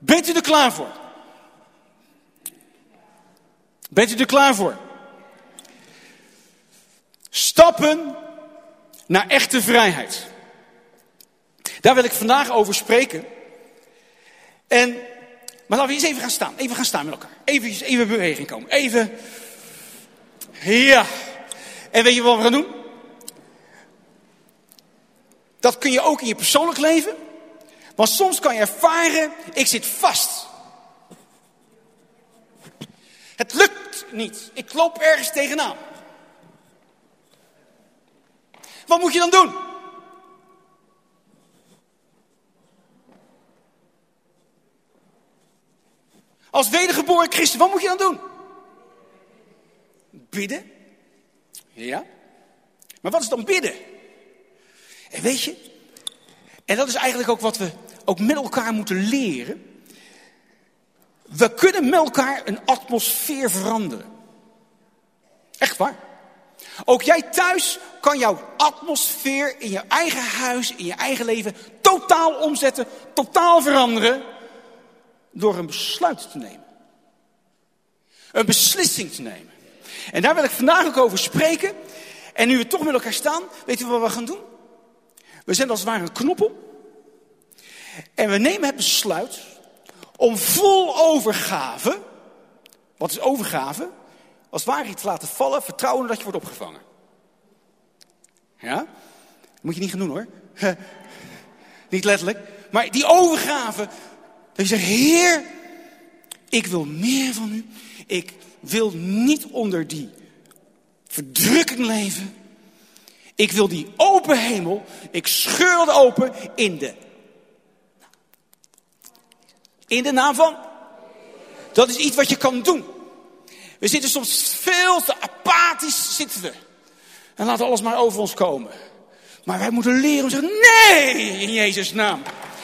Bent u er klaar voor? Bent u er klaar voor? Stappen naar echte vrijheid. Daar wil ik vandaag over spreken. En, maar laten we eens even gaan staan. Even gaan staan met elkaar. Even, even beweging komen. Even. Ja. En weet je wat we gaan doen? Dat kun je ook in je persoonlijk leven. Want soms kan je ervaren, ik zit vast. Het lukt niet. Ik loop ergens tegenaan. Wat moet je dan doen? Als wedergeboren christen, wat moet je dan doen? Bidden. Ja. Maar wat is dan bidden? En weet je, en dat is eigenlijk ook wat we ook met elkaar moeten leren. We kunnen met elkaar een atmosfeer veranderen. Echt waar. Ook jij thuis kan jouw atmosfeer in je eigen huis, in je eigen leven totaal omzetten, totaal veranderen. Door een besluit te nemen. Een beslissing te nemen. En daar wil ik vandaag ook over spreken. En nu we toch met elkaar staan, weten we wat we gaan doen? We zijn als het ware een knoppel. En we nemen het besluit om vol overgave. Wat is overgave? Als het ware iets laten vallen, vertrouwen dat je wordt opgevangen. Ja? Moet je niet gaan doen hoor. niet letterlijk. Maar die overgave. Dat je zegt, Heer, ik wil meer van u. Ik wil niet onder die verdrukking leven. Ik wil die hemel. Ik scheur het open in de. In de naam van. Dat is iets wat je kan doen. We zitten soms veel te apathisch zitten we. En laten alles maar over ons komen. Maar wij moeten leren om te zeggen, nee, in Jezus' naam.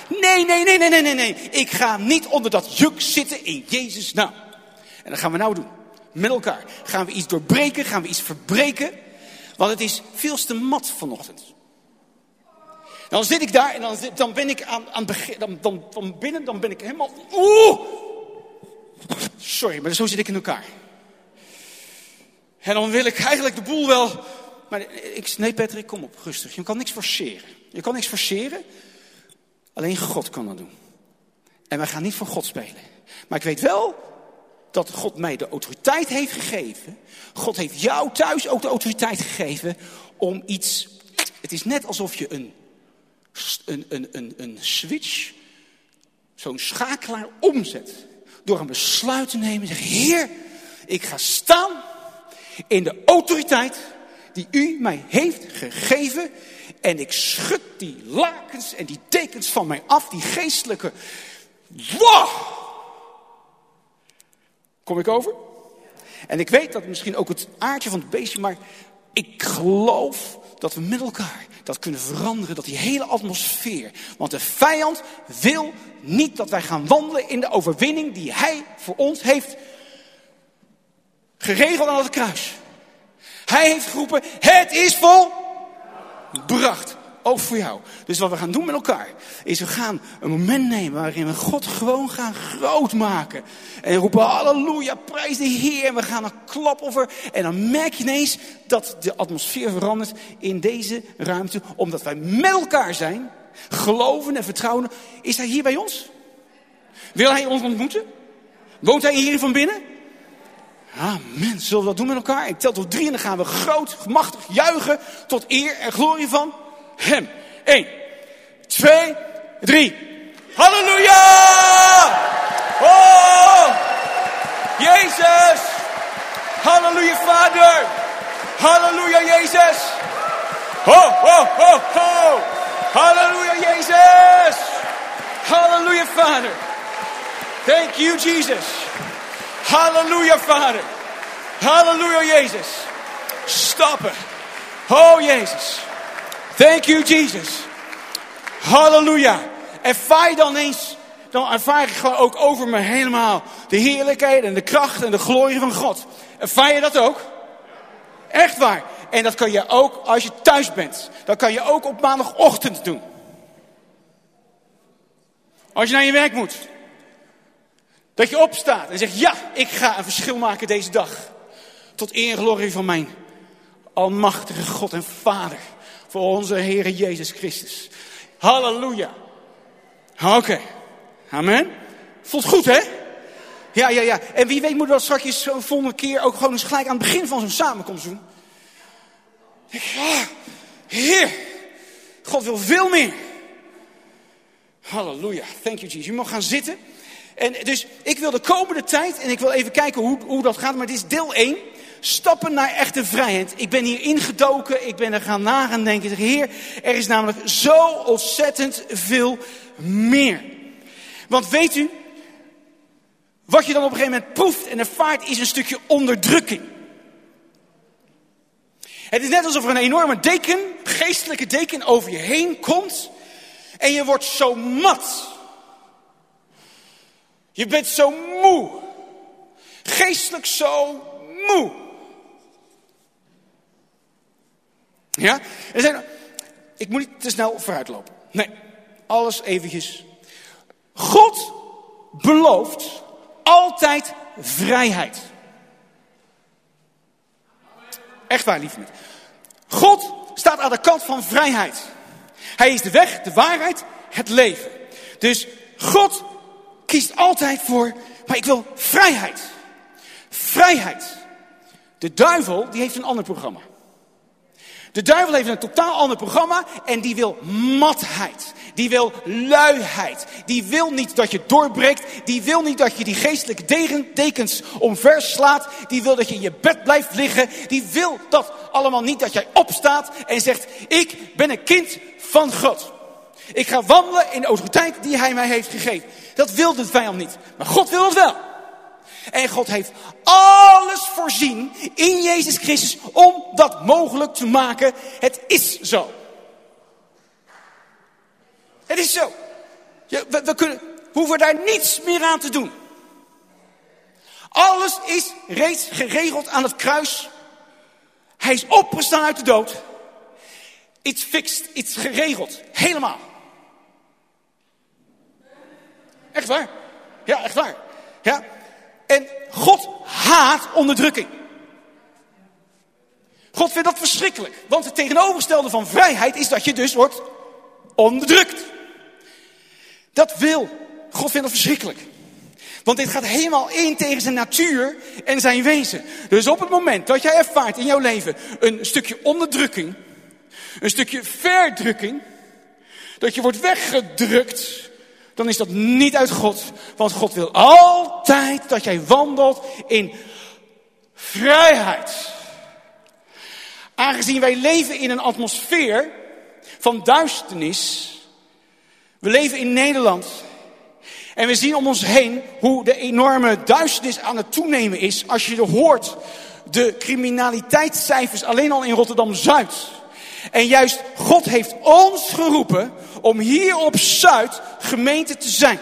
Nee, nee, nee, nee, nee, nee, nee. Ik ga niet onder dat juk zitten in Jezus' naam. En dat gaan we nou doen. Met elkaar. Gaan we iets doorbreken? Gaan we iets verbreken? Want het is veel te mat vanochtend. Dan zit ik daar en dan, dan ben ik aan, aan begin, dan, dan, van binnen, dan ben ik helemaal. Oeh! Sorry, maar zo zit ik in elkaar. En dan wil ik eigenlijk de boel wel. Maar ik, nee, Patrick, kom op, rustig. Je kan niks forceren. Je kan niks forceren. Alleen God kan dat doen. En wij gaan niet voor God spelen. Maar ik weet wel dat God mij de autoriteit heeft gegeven. God heeft jou thuis ook de autoriteit gegeven om iets. Het is net alsof je een, een, een, een, een switch, zo'n schakelaar omzet. Door een besluit te nemen en Heer, ik ga staan in de autoriteit die u mij heeft gegeven. En ik schud die lakens en die dekens van mij af, die geestelijke. Wow! Kom ik over? En ik weet dat misschien ook het aardje van het beestje, maar ik geloof dat we met elkaar dat kunnen veranderen, dat die hele atmosfeer. Want de vijand wil niet dat wij gaan wandelen in de overwinning die hij voor ons heeft geregeld aan het kruis. Hij heeft geroepen, het is volbracht. Ook voor jou. Dus wat we gaan doen met elkaar, is we gaan een moment nemen waarin we God gewoon gaan groot maken. En roepen halleluja, prijs de Heer. En we gaan een klap over. En dan merk je ineens dat de atmosfeer verandert in deze ruimte. Omdat wij met elkaar zijn, geloven en vertrouwen. Is hij hier bij ons? Wil hij ons ontmoeten? Woont hij hier van binnen? Amen. Zullen we dat doen met elkaar? Ik tel tot drie en dan gaan we groot, machtig juichen tot eer en glorie van hem. Eén, twee, drie. Halleluja! Oh! Jezus! Halleluja, Vader! Halleluja, Jezus! Ho, ho, ho, ho! Halleluja, Jezus! Halleluja, Vader! Thank you, Jesus! Halleluja, Vader! Halleluja, Jezus! Stappen! Oh, Jezus! Thank you, Jesus. Halleluja. Ervaar dan eens, dan ervaar ik gewoon ook over me helemaal de heerlijkheid en de kracht en de glorie van God. Ervaar je dat ook? Echt waar. En dat kan je ook als je thuis bent. Dat kan je ook op maandagochtend doen. Als je naar je werk moet. Dat je opstaat en zegt, ja, ik ga een verschil maken deze dag. Tot eer glorie van mijn almachtige God en Vader. Voor onze Heer Jezus Christus. Halleluja. Oké. Amen. Voelt goed, hè? Ja, ja, ja. En wie weet moeten we dat straks zo'n volgende keer ook gewoon eens gelijk aan het begin van zo'n samenkomst doen. Ja, Heer, God wil veel meer. Halleluja. Thank you, Jesus. Je mag gaan zitten. En dus ik wil de komende tijd, en ik wil even kijken hoe, hoe dat gaat, maar dit is deel 1. Stappen naar echte vrijheid. Ik ben hier ingedoken, ik ben er gaan na gaan denken. Heer, er is namelijk zo ontzettend veel meer. Want weet u, wat je dan op een gegeven moment proeft en ervaart is een stukje onderdrukking. Het is net alsof er een enorme deken, geestelijke deken over je heen komt. En je wordt zo mat. Je bent zo moe. Geestelijk zo moe. Ja? Ik moet niet te snel vooruitlopen. Nee, alles eventjes. God belooft altijd vrijheid. Echt waar, mensen. God staat aan de kant van vrijheid. Hij is de weg, de waarheid, het leven. Dus God kiest altijd voor, maar ik wil vrijheid. Vrijheid. De duivel, die heeft een ander programma. De duivel heeft een totaal ander programma en die wil matheid. Die wil luiheid. Die wil niet dat je doorbreekt. Die wil niet dat je die geestelijke dekens omver slaat. Die wil dat je in je bed blijft liggen. Die wil dat allemaal niet dat jij opstaat en zegt: Ik ben een kind van God. Ik ga wandelen in de autoriteit die hij mij heeft gegeven. Dat wil de vijand niet. Maar God wil het wel. En God heeft alles voorzien in Jezus Christus om dat mogelijk te maken. Het is zo. Het is zo. we, we kunnen, hoeven daar niets meer aan te doen. Alles is reeds geregeld aan het kruis. Hij is opgestaan uit de dood. Iets fixed, iets geregeld. Helemaal. Echt waar. Ja, echt waar. Ja. En God haat onderdrukking. God vindt dat verschrikkelijk. Want het tegenovergestelde van vrijheid is dat je dus wordt onderdrukt. Dat wil. God vindt dat verschrikkelijk. Want dit gaat helemaal in tegen zijn natuur en zijn wezen. Dus op het moment dat jij ervaart in jouw leven een stukje onderdrukking, een stukje verdrukking, dat je wordt weggedrukt, dan is dat niet uit God. Want God wil altijd dat jij wandelt in vrijheid. Aangezien wij leven in een atmosfeer van duisternis. We leven in Nederland. En we zien om ons heen hoe de enorme duisternis aan het toenemen is. Als je hoort de criminaliteitscijfers alleen al in Rotterdam-Zuid. En juist God heeft ons geroepen om hier op Zuid gemeente te zijn.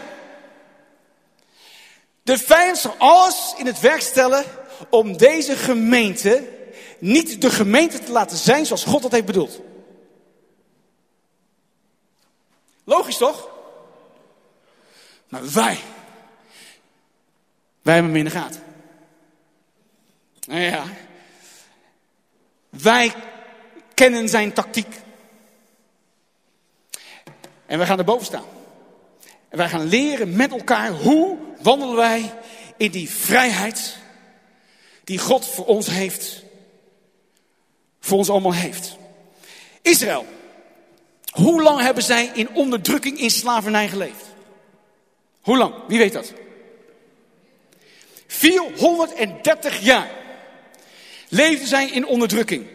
De vijand zal alles in het werk stellen om deze gemeente niet de gemeente te laten zijn zoals God dat heeft bedoeld. Logisch toch? Maar wij, wij hebben hem in de gaten. Nou ja, wij kennen zijn tactiek. En wij gaan erboven staan. En wij gaan leren met elkaar hoe wandelen wij in die vrijheid die God voor ons heeft. Voor ons allemaal heeft. Israël. Hoe lang hebben zij in onderdrukking, in slavernij geleefd? Hoe lang? Wie weet dat? 430 jaar leefden zij in onderdrukking.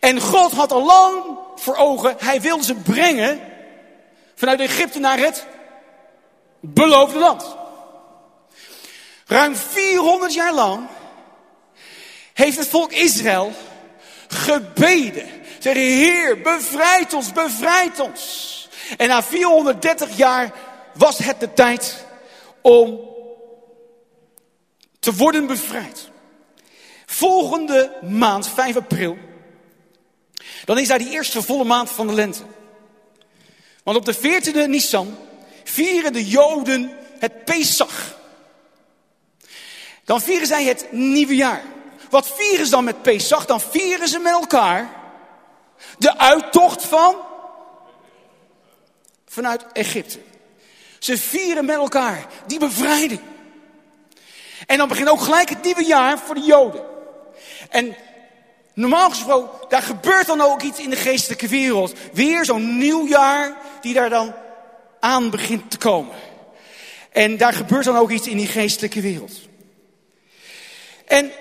En God had al lang voor ogen, hij wilde ze brengen vanuit Egypte naar het beloofde land. Ruim 400 jaar lang heeft het volk Israël gebeden. Zeggen, Heer, bevrijd ons, bevrijd ons. En na 430 jaar was het de tijd om te worden bevrijd. Volgende maand, 5 april, dan is daar die eerste volle maand van de lente. Want op de 14e Nisan vieren de Joden het Pesach. Dan vieren zij het nieuwe jaar. Wat vieren ze dan met Pesach? Dan vieren ze met elkaar de uittocht van vanuit Egypte. Ze vieren met elkaar die bevrijding. En dan begint ook gelijk het nieuwe jaar voor de Joden. En normaal gesproken, daar gebeurt dan ook iets in de geestelijke wereld. Weer zo'n nieuw jaar die daar dan aan begint te komen. En daar gebeurt dan ook iets in die geestelijke wereld. En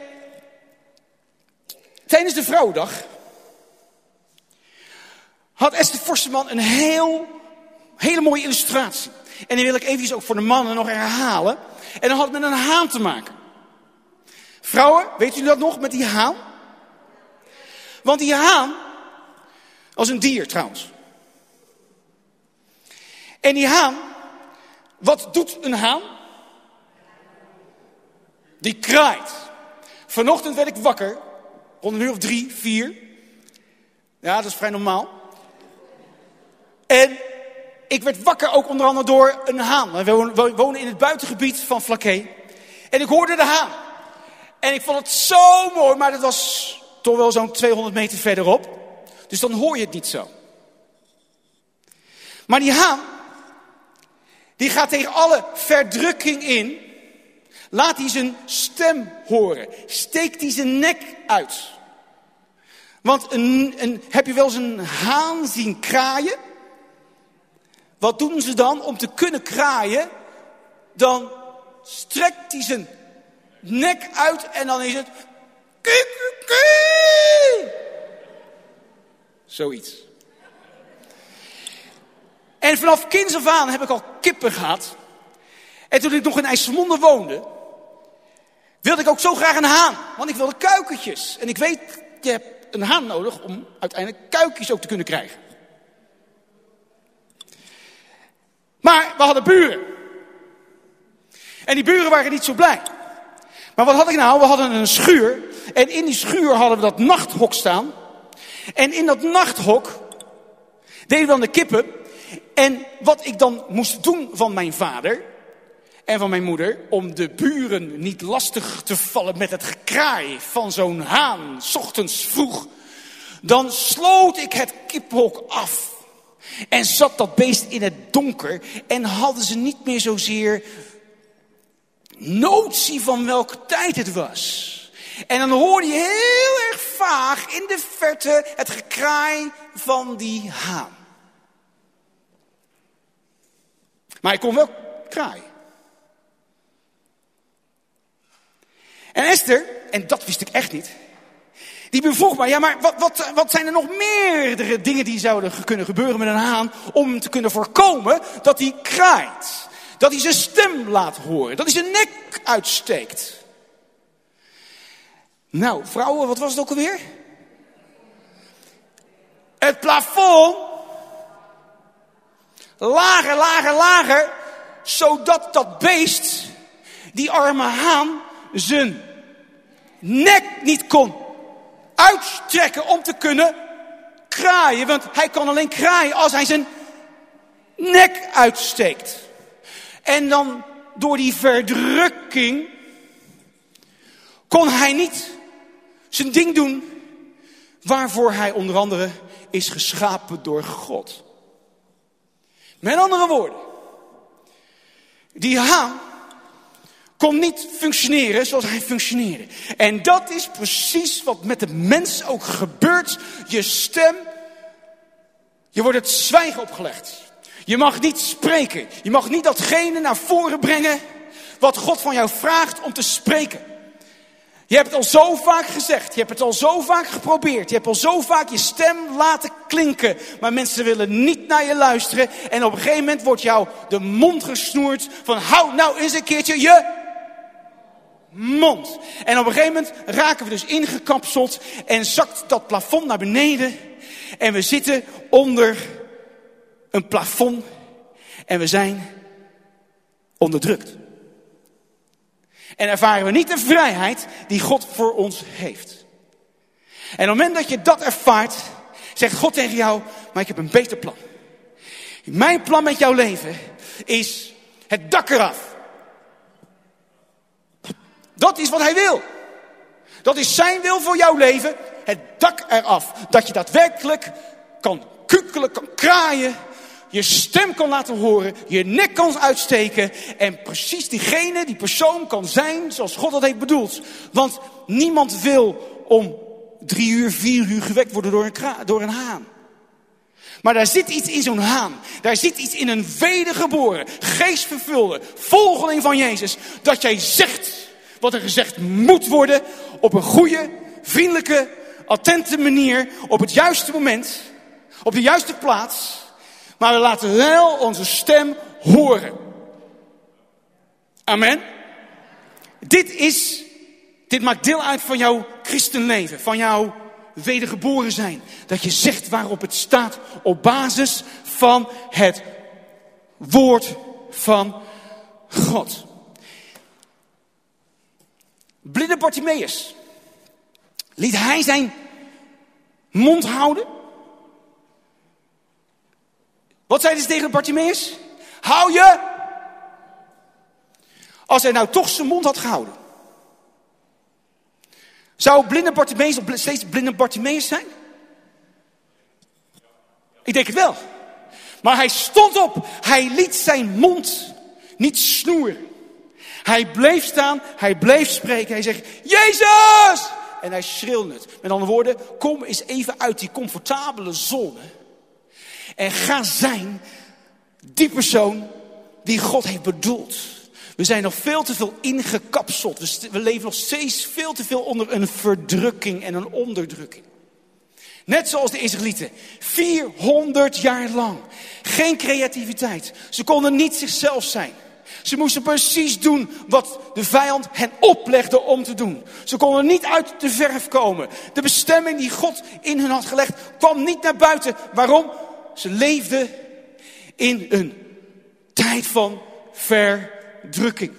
tijdens de Vrouwendag had Esther Forsterman een heel, hele mooie illustratie. En die wil ik even ook voor de mannen nog herhalen. En dan had met een haan te maken. Vrouwen, weet jullie dat nog met die haan? Want die haan, als een dier trouwens. En die haan, wat doet een haan? Die kraait. Vanochtend werd ik wakker, rond een uur of drie, vier. Ja, dat is vrij normaal. En ik werd wakker ook onder andere door een haan. We wonen in het buitengebied van Flaké. En ik hoorde de haan. En ik vond het zo mooi, maar dat was toch wel zo'n 200 meter verderop. Dus dan hoor je het niet zo. Maar die haan, die gaat tegen alle verdrukking in. Laat hij zijn stem horen. Steekt hij zijn nek uit. Want een, een, heb je wel eens een haan zien kraaien? Wat doen ze dan om te kunnen kraaien? Dan strekt hij zijn nek uit en dan is het... Zoiets. En vanaf kinds af aan heb ik al kippen gehad. En toen ik nog in IJsselmonde woonde, wilde ik ook zo graag een haan. Want ik wilde kuikentjes. En ik weet, je hebt een haan nodig om uiteindelijk kuikjes ook te kunnen krijgen. Maar we hadden buren. En die buren waren niet zo blij. Maar wat had ik nou? We hadden een schuur. En in die schuur hadden we dat nachthok staan. En in dat nachthok deden we dan de kippen. En wat ik dan moest doen van mijn vader en van mijn moeder, om de buren niet lastig te vallen met het gekraai van zo'n haan, s ochtends vroeg, dan sloot ik het kiphok af. En zat dat beest in het donker en hadden ze niet meer zozeer notie van welke tijd het was. En dan hoorde je heel erg vaag in de verte het gekraai van die haan. Maar hij kon wel kraaien. En Esther, en dat wist ik echt niet, die bevroeg mij, ja maar wat, wat, wat zijn er nog meerdere dingen die zouden kunnen gebeuren met een haan om te kunnen voorkomen dat hij kraait? Dat hij zijn stem laat horen, dat hij zijn nek uitsteekt. Nou, vrouwen, wat was het ook alweer? Het plafond. Lager, lager, lager. Zodat dat beest, die arme haan, zijn nek niet kon uitstrekken om te kunnen kraaien. Want hij kan alleen kraaien als hij zijn nek uitsteekt. En dan door die verdrukking kon hij niet zijn ding doen waarvoor hij onder andere is geschapen door God. Met andere woorden, die haan kon niet functioneren zoals hij functioneerde. En dat is precies wat met de mens ook gebeurt. Je stem, je wordt het zwijgen opgelegd. Je mag niet spreken. Je mag niet datgene naar voren brengen wat God van jou vraagt om te spreken. Je hebt het al zo vaak gezegd. Je hebt het al zo vaak geprobeerd. Je hebt al zo vaak je stem laten klinken. Maar mensen willen niet naar je luisteren. En op een gegeven moment wordt jou de mond gesnoerd van hou nou eens een keertje je mond. En op een gegeven moment raken we dus ingekapseld en zakt dat plafond naar beneden. En we zitten onder een plafond en we zijn onderdrukt. En ervaren we niet de vrijheid die God voor ons heeft. En op het moment dat je dat ervaart, zegt God tegen jou, maar ik heb een beter plan. Mijn plan met jouw leven is het dak eraf. Dat is wat hij wil. Dat is zijn wil voor jouw leven. Het dak eraf. Dat je daadwerkelijk kan kukelen, kan kraaien. Je stem kan laten horen. Je nek kan uitsteken. En precies diegene, die persoon kan zijn zoals God dat heeft bedoeld. Want niemand wil om drie uur, vier uur gewekt worden door een, door een haan. Maar daar zit iets in zo'n haan. Daar zit iets in een wedergeboren, geestvervulde volgeling van Jezus. Dat jij zegt wat er gezegd moet worden op een goede, vriendelijke, attente manier. Op het juiste moment. Op de juiste plaats. Maar we laten wel onze stem horen. Amen. Dit is, dit maakt deel uit van jouw christenleven, van jouw wedergeboren zijn. Dat je zegt waarop het staat op basis van het woord van God. Blinde Bartimaeus. Liet hij zijn mond houden? Wat zei ze tegen Bartimaeus? Hou je! Als hij nou toch zijn mond had gehouden. Zou blinde Bartimaeus nog steeds blinde Bartimaeus zijn? Ik denk het wel. Maar hij stond op. Hij liet zijn mond niet snoeren. Hij bleef staan. Hij bleef spreken. Hij zegt, Jezus! En hij schreeuwde het. Met andere woorden, kom eens even uit die comfortabele zone. En ga zijn die persoon die God heeft bedoeld. We zijn nog veel te veel ingekapseld. We leven nog steeds veel te veel onder een verdrukking en een onderdrukking. Net zoals de Israëlieten. 400 jaar lang. Geen creativiteit. Ze konden niet zichzelf zijn. Ze moesten precies doen wat de vijand hen oplegde om te doen. Ze konden niet uit de verf komen. De bestemming die God in hun had gelegd kwam niet naar buiten. Waarom? Ze leefden in een tijd van ver drukking.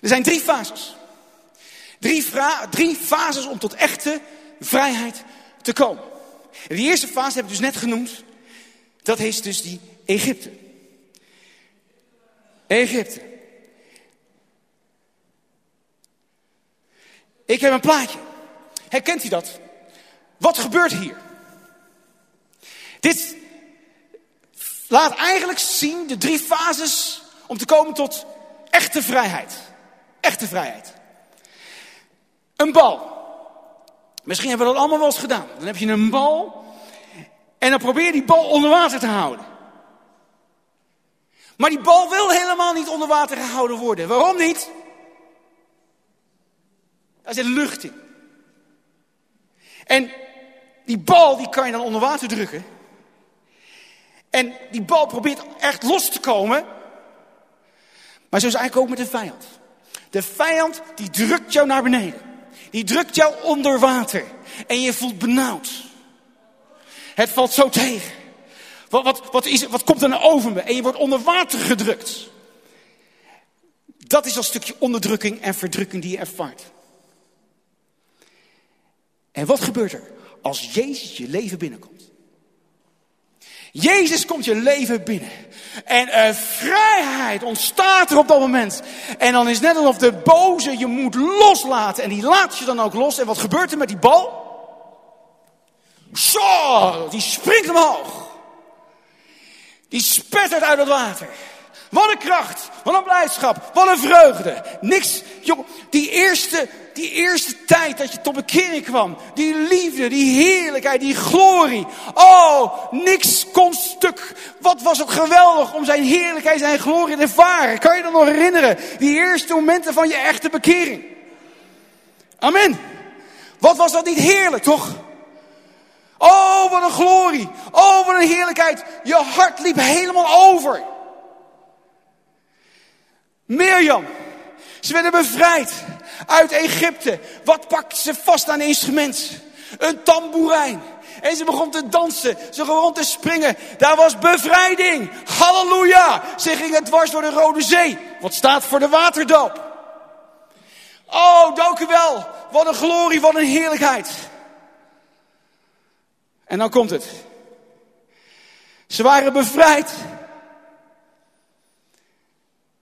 Er zijn drie fases. Drie, drie fases om tot echte vrijheid te komen. En die eerste fase heb ik dus net genoemd. Dat is dus die Egypte. Egypte. Ik heb een plaatje. Herkent u dat? Wat gebeurt hier? Dit laat eigenlijk zien de drie fases om te komen tot echte vrijheid. Echte vrijheid. Een bal. Misschien hebben we dat allemaal wel eens gedaan. Dan heb je een bal en dan probeer je die bal onder water te houden. Maar die bal wil helemaal niet onder water gehouden worden. Waarom niet? Daar zit lucht in. En die bal die kan je dan onder water drukken. En die bal probeert echt los te komen. Maar zo is het eigenlijk ook met de vijand. De vijand die drukt jou naar beneden. Die drukt jou onder water. En je voelt benauwd. Het valt zo tegen. Wat, wat, wat, is, wat komt er nou over me? En je wordt onder water gedrukt. Dat is een stukje onderdrukking en verdrukking die je ervaart. En wat gebeurt er als Jezus je leven binnenkomt? Jezus komt je leven binnen. En uh, vrijheid ontstaat er op dat moment. En dan is net alsof de boze je moet loslaten. En die laat je dan ook los. En wat gebeurt er met die bal? Zo, die springt omhoog. Die spettert uit het water. Wat een kracht, wat een blijdschap, wat een vreugde. Niks, joh, die eerste, die eerste tijd dat je tot bekering kwam. Die liefde, die heerlijkheid, die glorie. Oh, niks kon stuk. Wat was het geweldig om zijn heerlijkheid, zijn glorie te ervaren. Kan je dat nog herinneren? Die eerste momenten van je echte bekering. Amen. Wat was dat niet heerlijk, toch? Oh, wat een glorie. Oh, wat een heerlijkheid. Je hart liep helemaal over. Mirjam. Ze werden bevrijd uit Egypte. Wat pakte ze vast aan een instrument? Een tamboerijn. En ze begon te dansen. Ze begon te springen. Daar was bevrijding. Halleluja. Ze gingen dwars door de Rode Zee. Wat staat voor de waterdoop. Oh, dank u wel. Wat een glorie, wat een heerlijkheid. En dan komt het. Ze waren bevrijd.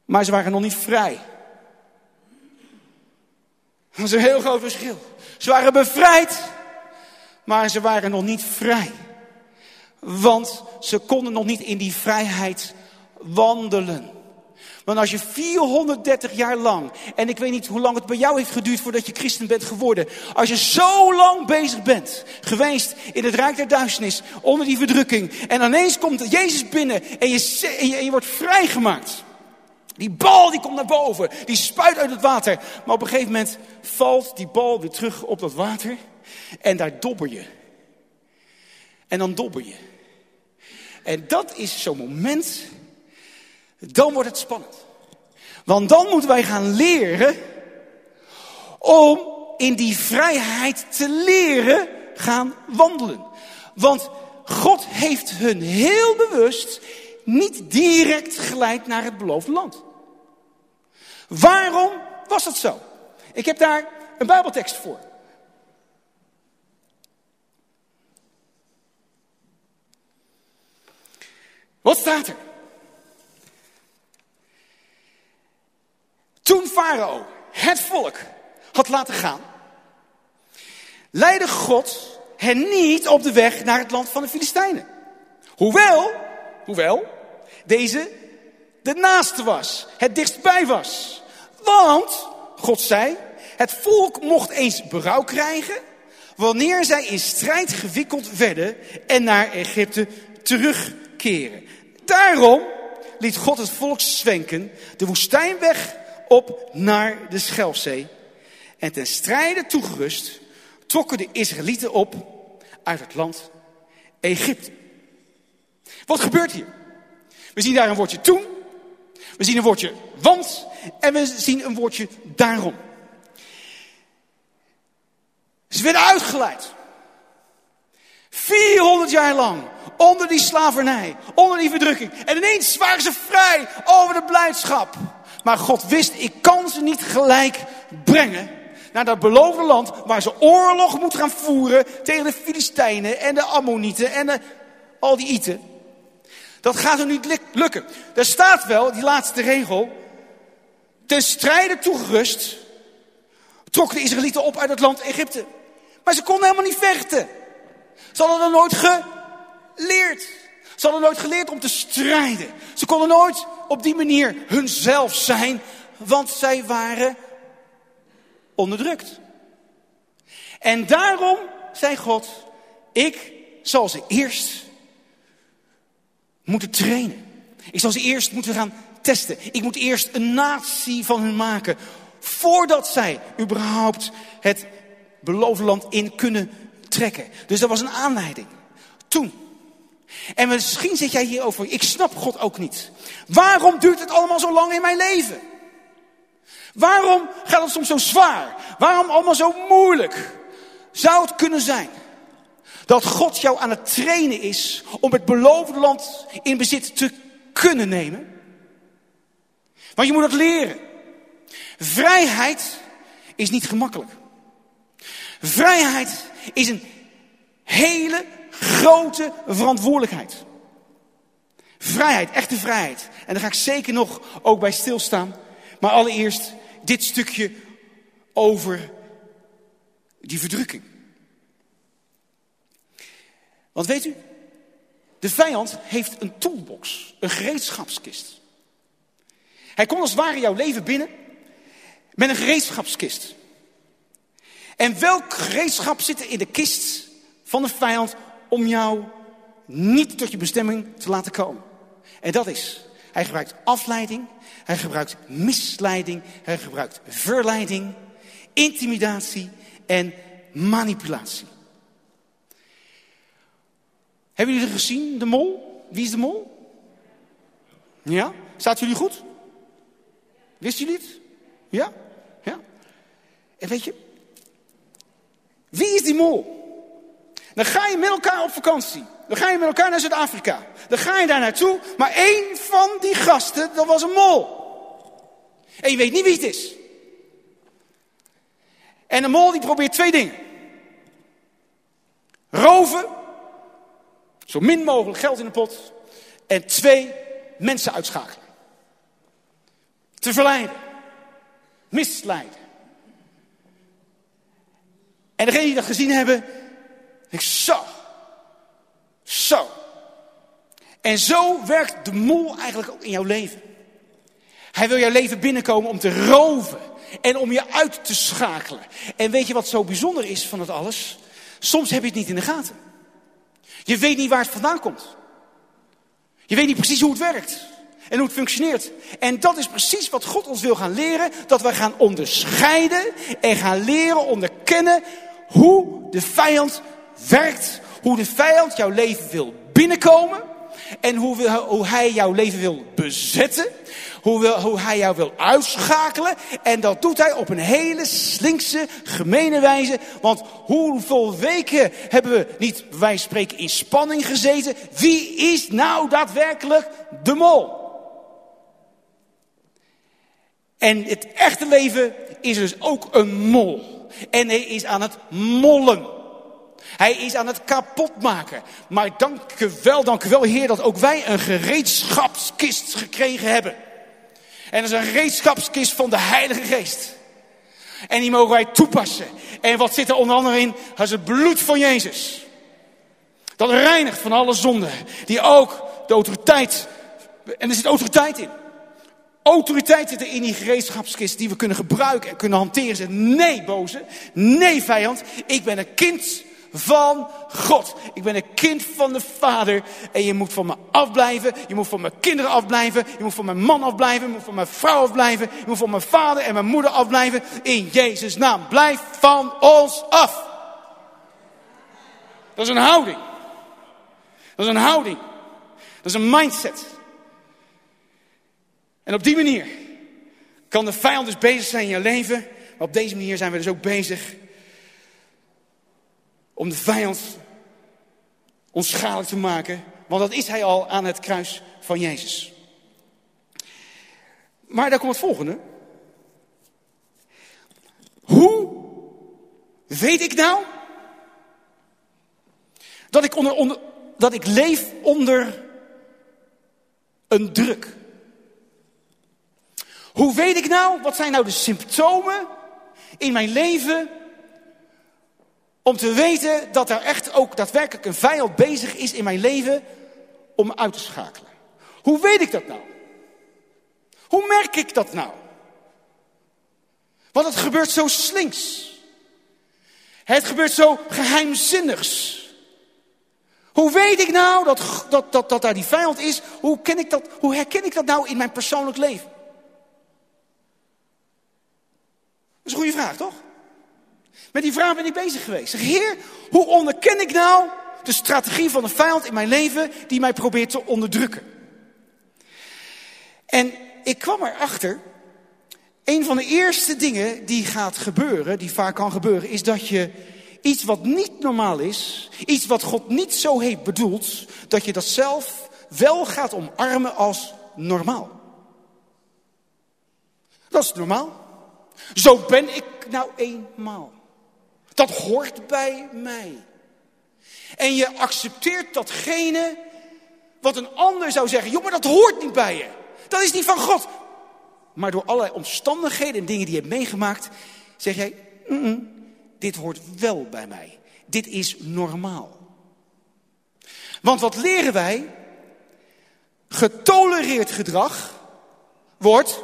Maar ze waren nog niet vrij. Dat is een heel groot verschil. Ze waren bevrijd, maar ze waren nog niet vrij. Want ze konden nog niet in die vrijheid wandelen. Want als je 430 jaar lang, en ik weet niet hoe lang het bij jou heeft geduurd voordat je christen bent geworden. Als je zo lang bezig bent geweest in het rijk der duisternis, onder die verdrukking. En ineens komt Jezus binnen en je, en je, en je wordt vrijgemaakt. Die bal die komt naar boven, die spuit uit het water. Maar op een gegeven moment valt die bal weer terug op dat water. En daar dobber je. En dan dobber je. En dat is zo'n moment, dan wordt het spannend. Want dan moeten wij gaan leren om in die vrijheid te leren gaan wandelen. Want God heeft hun heel bewust niet direct geleid naar het beloofde land. Waarom was dat zo? Ik heb daar een Bijbeltekst voor. Wat staat er? Toen Farao het volk had laten gaan, leidde God hen niet op de weg naar het land van de Filistijnen. Hoewel, hoewel, deze de naaste was, het dichtstbij was. Want, God zei, het volk mocht eens berouw krijgen wanneer zij in strijd gewikkeld werden en naar Egypte terugkeren. Daarom liet God het volk zwenken de woestijnweg op naar de Schelfzee. En ten strijde toegerust trokken de Israëlieten op uit het land Egypte. Wat gebeurt hier? We zien daar een woordje toen, we zien een woordje want en we zien een woordje daarom. Ze werden uitgeleid. 400 jaar lang onder die slavernij, onder die verdrukking. En ineens waren ze vrij over de blijdschap. Maar God wist, ik kan ze niet gelijk brengen naar dat beloofde land waar ze oorlog moeten gaan voeren tegen de Filistijnen en de Ammonieten en de, al die Ieten. Dat gaat er niet lukken. Er staat wel, die laatste regel, ten strijde toegerust trokken de Israëlieten op uit het land Egypte. Maar ze konden helemaal niet vechten. Ze hadden er nooit geleerd. Ze hadden nooit geleerd om te strijden. Ze konden nooit op die manier hunzelf zijn, want zij waren onderdrukt. En daarom zei God, ik zal ze eerst moeten trainen. Ik zal ze eerst moeten gaan testen. Ik moet eerst een natie van hen maken. Voordat zij überhaupt het beloofde land in kunnen trekken. Dus dat was een aanleiding. Toen. En misschien zit jij hierover. Ik snap God ook niet. Waarom duurt het allemaal zo lang in mijn leven? Waarom gaat het soms zo zwaar? Waarom allemaal zo moeilijk? Zou het kunnen zijn dat God jou aan het trainen is om het beloofde land in bezit te kunnen nemen? Want je moet dat leren. Vrijheid is niet gemakkelijk. Vrijheid is een hele grote verantwoordelijkheid. Vrijheid, echte vrijheid. En daar ga ik zeker nog ook bij stilstaan. Maar allereerst dit stukje over die verdrukking. Want weet u, de vijand heeft een toolbox, een gereedschapskist. Hij komt als het ware jouw leven binnen met een gereedschapskist. En welk gereedschap zit er in de kist van de vijand om jou niet tot je bestemming te laten komen? En dat is, hij gebruikt afleiding, hij gebruikt misleiding, hij gebruikt verleiding, intimidatie en manipulatie. Hebben jullie gezien, de mol? Wie is de mol? Ja? Staat jullie goed? Wisten jullie het? Ja? Ja? En weet je, wie is die mol? Dan ga je met elkaar op vakantie. Dan ga je met elkaar naar Zuid-Afrika. Dan ga je daar naartoe. Maar één van die gasten, dat was een mol. En je weet niet wie het is. En de mol die probeert twee dingen. Roven. Zo min mogelijk geld in de pot. En twee, mensen uitschakelen. Te verleiden. Misleiden. En degenen die dat gezien hebben, ik zo, zo. En zo werkt de mol eigenlijk ook in jouw leven. Hij wil jouw leven binnenkomen om te roven en om je uit te schakelen. En weet je wat zo bijzonder is van het alles? Soms heb je het niet in de gaten. Je weet niet waar het vandaan komt. Je weet niet precies hoe het werkt en hoe het functioneert. En dat is precies wat God ons wil gaan leren. Dat wij gaan onderscheiden en gaan leren onderkennen hoe de vijand werkt. Hoe de vijand jouw leven wil binnenkomen. En hoe, hoe hij jouw leven wil bezetten. Hoe, wil, hoe hij jou wil uitschakelen. En dat doet hij op een hele slinkse, gemene wijze. Want hoeveel weken hebben we niet, wij spreken, in spanning gezeten? Wie is nou daadwerkelijk de mol? En het echte leven is dus ook een mol. En hij is aan het mollen. Hij is aan het kapotmaken. Maar dank u wel, dank u wel, Heer, dat ook wij een gereedschapskist gekregen hebben. En dat is een gereedschapskist van de Heilige Geest. En die mogen wij toepassen. En wat zit er onder andere in? Dat is het bloed van Jezus. Dat reinigt van alle zonden. Die ook de autoriteit. En er zit autoriteit in. Autoriteit zit er in die gereedschapskist die we kunnen gebruiken en kunnen hanteren. Zeggen, nee, boze. Nee, vijand. Ik ben een kind van God. Ik ben een kind van de Vader. En je moet van me afblijven. Je moet van mijn kinderen afblijven. Je moet van mijn man afblijven. Je moet van mijn vrouw afblijven. Je moet van mijn vader en mijn moeder afblijven. In Jezus' naam. Blijf van ons af. Dat is een houding. Dat is een houding. Dat is een mindset. En op die manier kan de vijand dus bezig zijn in je leven. Maar op deze manier zijn we dus ook bezig om de vijand onschadelijk te maken. Want dat is hij al aan het kruis van Jezus. Maar daar komt het volgende. Hoe weet ik nou dat ik, onder, dat ik leef onder een druk? Hoe weet ik nou, wat zijn nou de symptomen in mijn leven om te weten dat er echt ook daadwerkelijk een vijand bezig is in mijn leven om uit te schakelen? Hoe weet ik dat nou? Hoe merk ik dat nou? Want het gebeurt zo slinks. Het gebeurt zo geheimzinnigs. Hoe weet ik nou dat, dat, dat, dat daar die vijand is? Hoe, ken ik dat, hoe herken ik dat nou in mijn persoonlijk leven? Dat is een goede vraag, toch? Met die vraag ben ik bezig geweest. Zeg, Heer, hoe onderken ik nou de strategie van de vijand in mijn leven die mij probeert te onderdrukken? En ik kwam erachter, een van de eerste dingen die gaat gebeuren, die vaak kan gebeuren, is dat je iets wat niet normaal is, iets wat God niet zo heeft bedoeld, dat je dat zelf wel gaat omarmen als normaal. Dat is normaal. Zo ben ik nou eenmaal. Dat hoort bij mij. En je accepteert datgene wat een ander zou zeggen. Joh, maar dat hoort niet bij je. Dat is niet van God. Maar door allerlei omstandigheden en dingen die je hebt meegemaakt, zeg jij, dit hoort wel bij mij. Dit is normaal. Want wat leren wij? Getolereerd gedrag wordt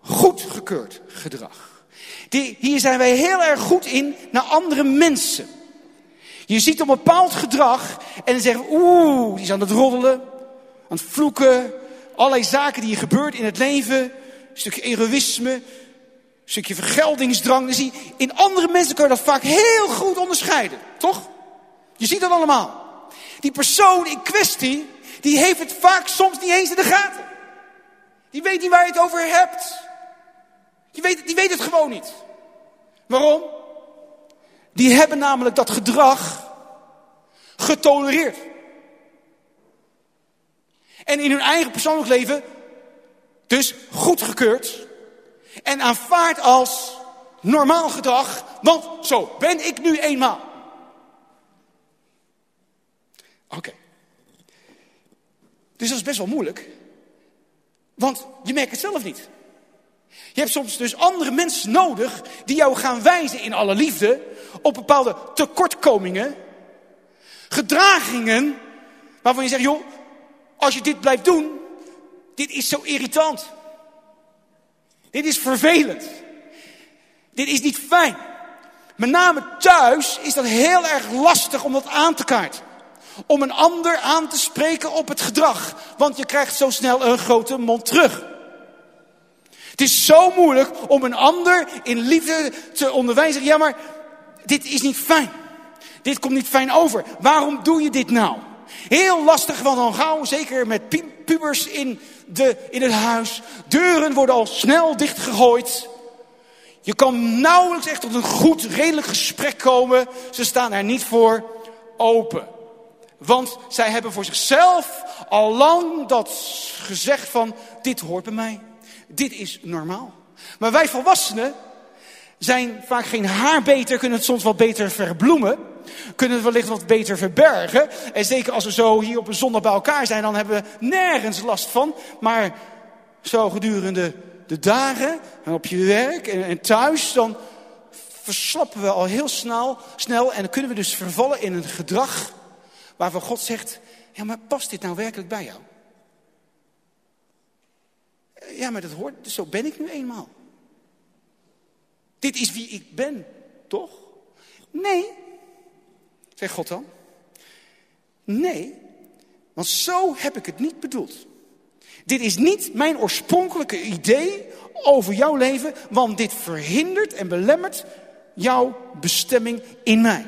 goedgekeurd gedrag. Die, hier zijn wij heel erg goed in naar andere mensen. Je ziet een bepaald gedrag en dan zeggen we, oeh, die is aan het roddelen, aan het vloeken. Allerlei zaken die er gebeurt in het leven. Een stukje egoïsme, een stukje vergeldingsdrang. In andere mensen kun je dat vaak heel goed onderscheiden, toch? Je ziet dat allemaal. Die persoon in kwestie, die heeft het vaak soms niet eens in de gaten. Die weet niet waar je het over hebt. Weet, die weet het gewoon niet. Waarom? Die hebben namelijk dat gedrag getolereerd. En in hun eigen persoonlijk leven dus goedgekeurd. En aanvaard als normaal gedrag, want zo ben ik nu eenmaal. Oké. Dus dat is best wel moeilijk. Want je merkt het zelf niet. Je hebt soms dus andere mensen nodig die jou gaan wijzen in alle liefde op bepaalde tekortkomingen, gedragingen, waarvan je zegt, joh, als je dit blijft doen, dit is zo irritant. Dit is vervelend. Dit is niet fijn. Met name thuis is dat heel erg lastig om dat aan te kaarten. Om een ander aan te spreken op het gedrag. Want je krijgt zo snel een grote mond terug. Het is zo moeilijk om een ander in liefde te onderwijzen. Ja, maar dit is niet fijn. Dit komt niet fijn over. Waarom doe je dit nou? Heel lastig, want dan gauw, zeker met pubers in, de, in het huis. Deuren worden al snel dichtgegooid. Je kan nauwelijks echt tot een goed, redelijk gesprek komen. Ze staan er niet voor open. Want zij hebben voor zichzelf al lang dat gezegd van, dit hoort bij mij. Dit is normaal. Maar wij volwassenen zijn vaak geen haar beter, kunnen het soms wat beter verbloemen. Kunnen het wellicht wat beter verbergen. En zeker als we zo hier op een zondag bij elkaar zijn, dan hebben we nergens last van. Maar zo gedurende de dagen en op je werk en, en thuis, dan verslappen we al heel snel, snel. En dan kunnen we dus vervallen in een gedrag waarvan God zegt, ja maar past dit nou werkelijk bij jou? Ja, maar dat hoort, zo ben ik nu eenmaal. Dit is wie ik ben, toch? Nee, zegt God dan. Nee, want zo heb ik het niet bedoeld. Dit is niet mijn oorspronkelijke idee over jouw leven, want dit verhindert en belemmert jouw bestemming in mij.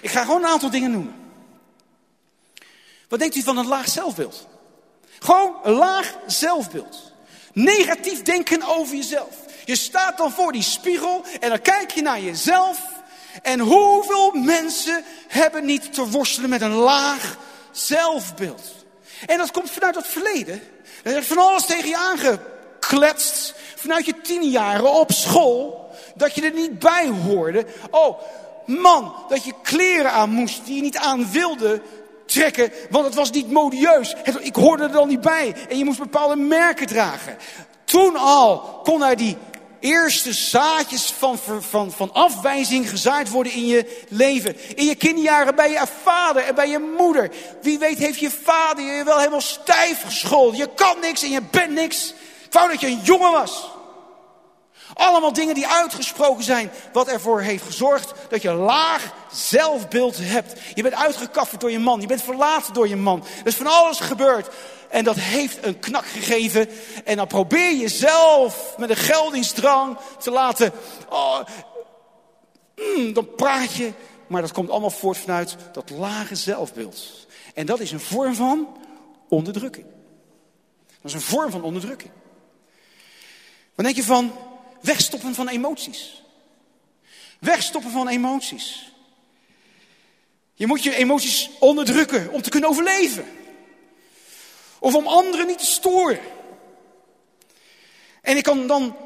Ik ga gewoon een aantal dingen noemen. Wat denkt u van een laag zelfbeeld? Gewoon een laag zelfbeeld. Negatief denken over jezelf. Je staat dan voor die spiegel en dan kijk je naar jezelf. En hoeveel mensen hebben niet te worstelen met een laag zelfbeeld? En dat komt vanuit het verleden. Er is van alles tegen je aangekletst. Vanuit je tien jaren op school. Dat je er niet bij hoorde. Oh, man, dat je kleren aan moest die je niet aan wilde trekken, want het was niet modieus. Ik hoorde er dan niet bij. En je moest bepaalde merken dragen. Toen al kon er die eerste zaadjes van, van, van afwijzing gezaaid worden in je leven. In je kinderjaren bij je vader en bij je moeder. Wie weet heeft je vader je wel helemaal stijf gescholden. Je kan niks en je bent niks. Ik wou dat je een jongen was. Allemaal dingen die uitgesproken zijn, wat ervoor heeft gezorgd dat je laag zelfbeeld hebt. Je bent uitgekafferd door je man, je bent verlaten door je man. Er is van alles gebeurd. En dat heeft een knak gegeven. En dan probeer je zelf met een geldingsdrang te laten. Oh, mm, dan praat je. Maar dat komt allemaal voort vanuit dat lage zelfbeeld. En dat is een vorm van onderdrukking. Dat is een vorm van onderdrukking. Wat denk je van wegstoppen van emoties? Wegstoppen van emoties. Je moet je emoties onderdrukken om te kunnen overleven. Of om anderen niet te storen. En ik kan dan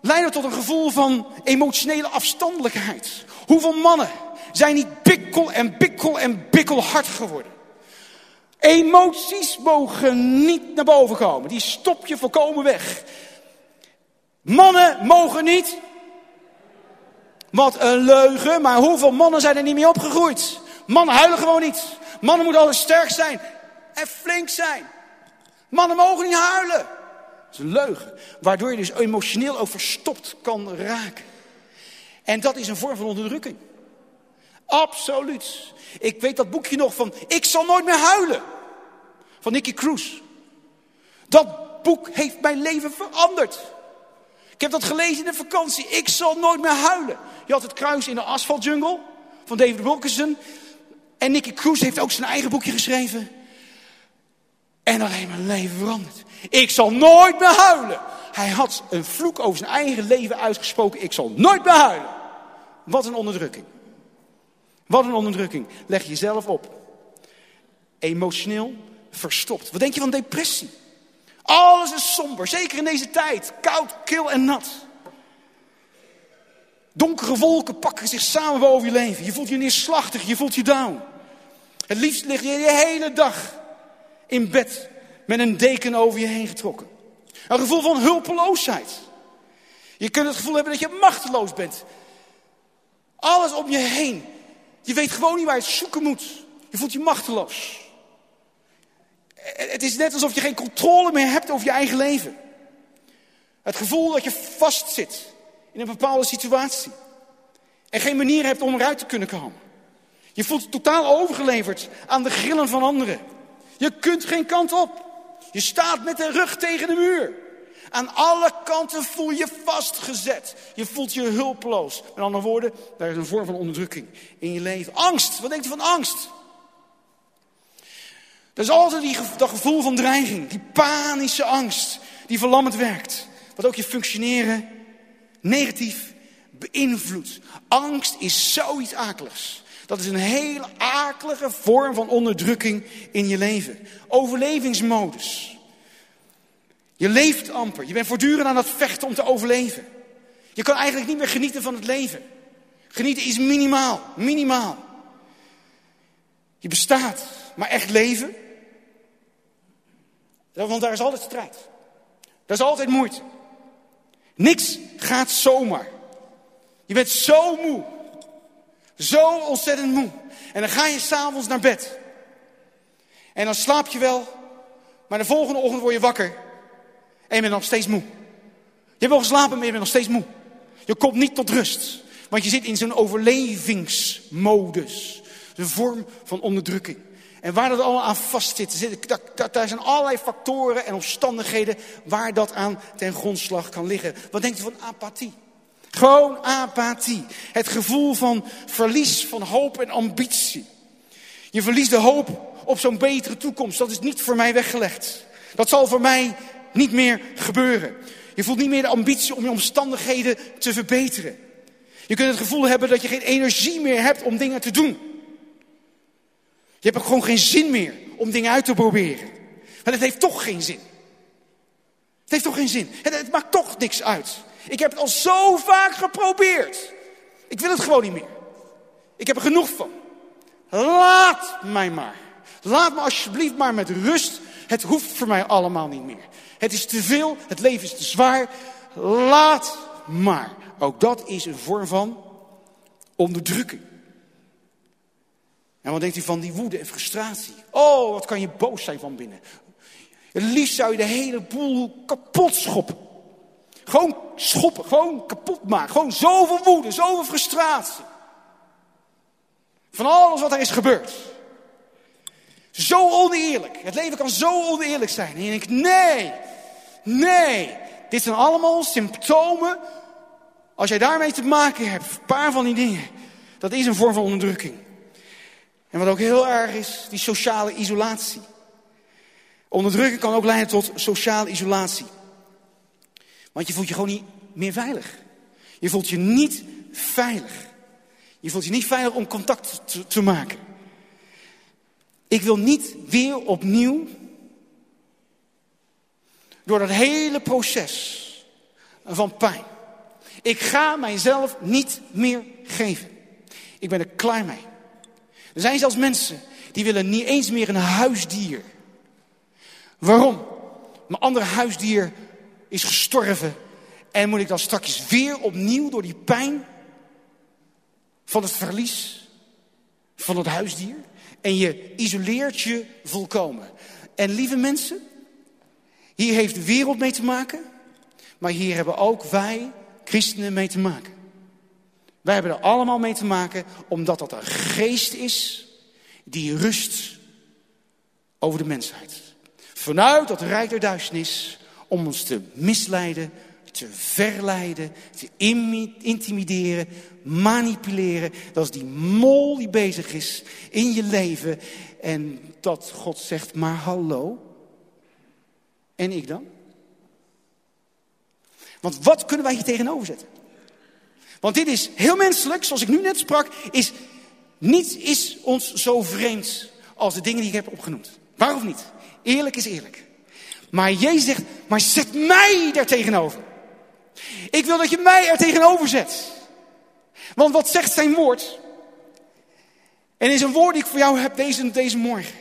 leiden tot een gevoel van emotionele afstandelijkheid. Hoeveel mannen zijn niet bikkel en bikkel en bikkelhard geworden? Emoties mogen niet naar boven komen. Die stop je volkomen weg. Mannen mogen niet. Wat een leugen, maar hoeveel mannen zijn er niet mee opgegroeid? Mannen huilen gewoon niet. Mannen moeten altijd sterk zijn en flink zijn. Mannen mogen niet huilen. Dat is een leugen. Waardoor je dus emotioneel ook verstopt kan raken. En dat is een vorm van onderdrukking. Absoluut. Ik weet dat boekje nog van Ik zal nooit meer huilen. Van Nicky Cruz. Dat boek heeft mijn leven veranderd. Ik heb dat gelezen in de vakantie. Ik zal nooit meer huilen. Je had het kruis in de asfaltjungle van David Wilkerson. En Nicky Cruz heeft ook zijn eigen boekje geschreven. En alleen mijn leven veranderd. Ik zal nooit meer huilen. Hij had een vloek over zijn eigen leven uitgesproken. Ik zal nooit meer huilen. Wat een onderdrukking. Wat een onderdrukking. Leg jezelf op. Emotioneel verstopt. Wat denk je van depressie? Alles is somber, zeker in deze tijd. Koud, kil en nat. Donkere wolken pakken zich samen boven je leven. Je voelt je neerslachtig, je voelt je down. Het liefst lig je de hele dag in bed met een deken over je heen getrokken. Een gevoel van hulpeloosheid. Je kunt het gevoel hebben dat je machteloos bent. Alles om je heen. Je weet gewoon niet waar je het zoeken moet. Je voelt je machteloos. Het is net alsof je geen controle meer hebt over je eigen leven. Het gevoel dat je vastzit in een bepaalde situatie. En geen manier hebt om eruit te kunnen komen. Je voelt totaal overgeleverd aan de grillen van anderen. Je kunt geen kant op. Je staat met de rug tegen de muur. Aan alle kanten voel je vastgezet. Je voelt je hulpeloos. Met andere woorden, daar is een vorm van onderdrukking in je leven. Angst. Wat denkt u van angst? Dat is altijd die, dat gevoel van dreiging. Die panische angst. Die verlammend werkt. Wat ook je functioneren negatief beïnvloedt. Angst is zoiets akeligs. Dat is een hele akelige vorm van onderdrukking in je leven. Overlevingsmodus. Je leeft amper. Je bent voortdurend aan het vechten om te overleven. Je kan eigenlijk niet meer genieten van het leven. Genieten is minimaal. Minimaal. Je bestaat. Maar echt leven? Want daar is altijd strijd. Daar is altijd moeite. Niks gaat zomaar. Je bent zo moe. Zo ontzettend moe. En dan ga je s'avonds naar bed. En dan slaap je wel. Maar de volgende ochtend word je wakker. En je bent nog steeds moe. Je hebt wel geslapen, maar je bent nog steeds moe. Je komt niet tot rust. Want je zit in zo'n overlevingsmodus. Een vorm van onderdrukking. En waar dat allemaal aan vastzit, daar zijn allerlei factoren en omstandigheden waar dat aan ten grondslag kan liggen. Wat denkt u van apathie? Gewoon apathie. Het gevoel van verlies van hoop en ambitie. Je verliest de hoop op zo'n betere toekomst. Dat is niet voor mij weggelegd. Dat zal voor mij niet meer gebeuren. Je voelt niet meer de ambitie om je omstandigheden te verbeteren. Je kunt het gevoel hebben dat je geen energie meer hebt om dingen te doen. Je hebt ook gewoon geen zin meer om dingen uit te proberen. Maar het heeft toch geen zin. Het heeft toch geen zin. Het maakt toch niks uit. Ik heb het al zo vaak geprobeerd. Ik wil het gewoon niet meer. Ik heb er genoeg van. Laat mij maar. Laat me alsjeblieft maar met rust. Het hoeft voor mij allemaal niet meer. Het is te veel, het leven is te zwaar. Laat maar. Ook dat is een vorm van onderdrukking. En wat denkt u van die woede en frustratie? Oh, wat kan je boos zijn van binnen. Het liefst zou je de hele boel kapot schoppen. Gewoon schoppen, gewoon kapot maken. Gewoon zoveel woede, zoveel frustratie. Van alles wat er is gebeurd. Zo oneerlijk. Het leven kan zo oneerlijk zijn. En je denkt, nee, nee. Dit zijn allemaal symptomen. Als jij daarmee te maken hebt, een paar van die dingen. Dat is een vorm van onderdrukking. En wat ook heel erg is, die sociale isolatie. Onderdrukking kan ook leiden tot sociale isolatie. Want je voelt je gewoon niet meer veilig. Je voelt je niet veilig. Je voelt je niet veilig om contact te, te maken. Ik wil niet weer opnieuw door dat hele proces van pijn. Ik ga mijzelf niet meer geven. Ik ben er klaar mee. Er zijn zelfs mensen die willen niet eens meer een huisdier. Waarom? Mijn andere huisdier is gestorven. En moet ik dan straks weer opnieuw door die pijn van het verlies van het huisdier? En je isoleert je volkomen. En lieve mensen, hier heeft de wereld mee te maken. Maar hier hebben ook wij, christenen, mee te maken. Wij hebben er allemaal mee te maken omdat dat een geest is die rust over de mensheid. Vanuit dat rijk der duisternis om ons te misleiden, te verleiden, te intimideren, manipuleren. Dat is die mol die bezig is in je leven. En dat God zegt, maar hallo. En ik dan? Want wat kunnen wij hier tegenover zetten? Want dit is heel menselijk, zoals ik nu net sprak, is niets is ons zo vreemd als de dingen die ik heb opgenoemd. Waarom niet? Eerlijk is eerlijk. Maar Jezus zegt, maar zet mij daar tegenover. Ik wil dat je mij er tegenover zet. Want wat zegt zijn woord? En is een woord die ik voor jou heb deze, deze morgen.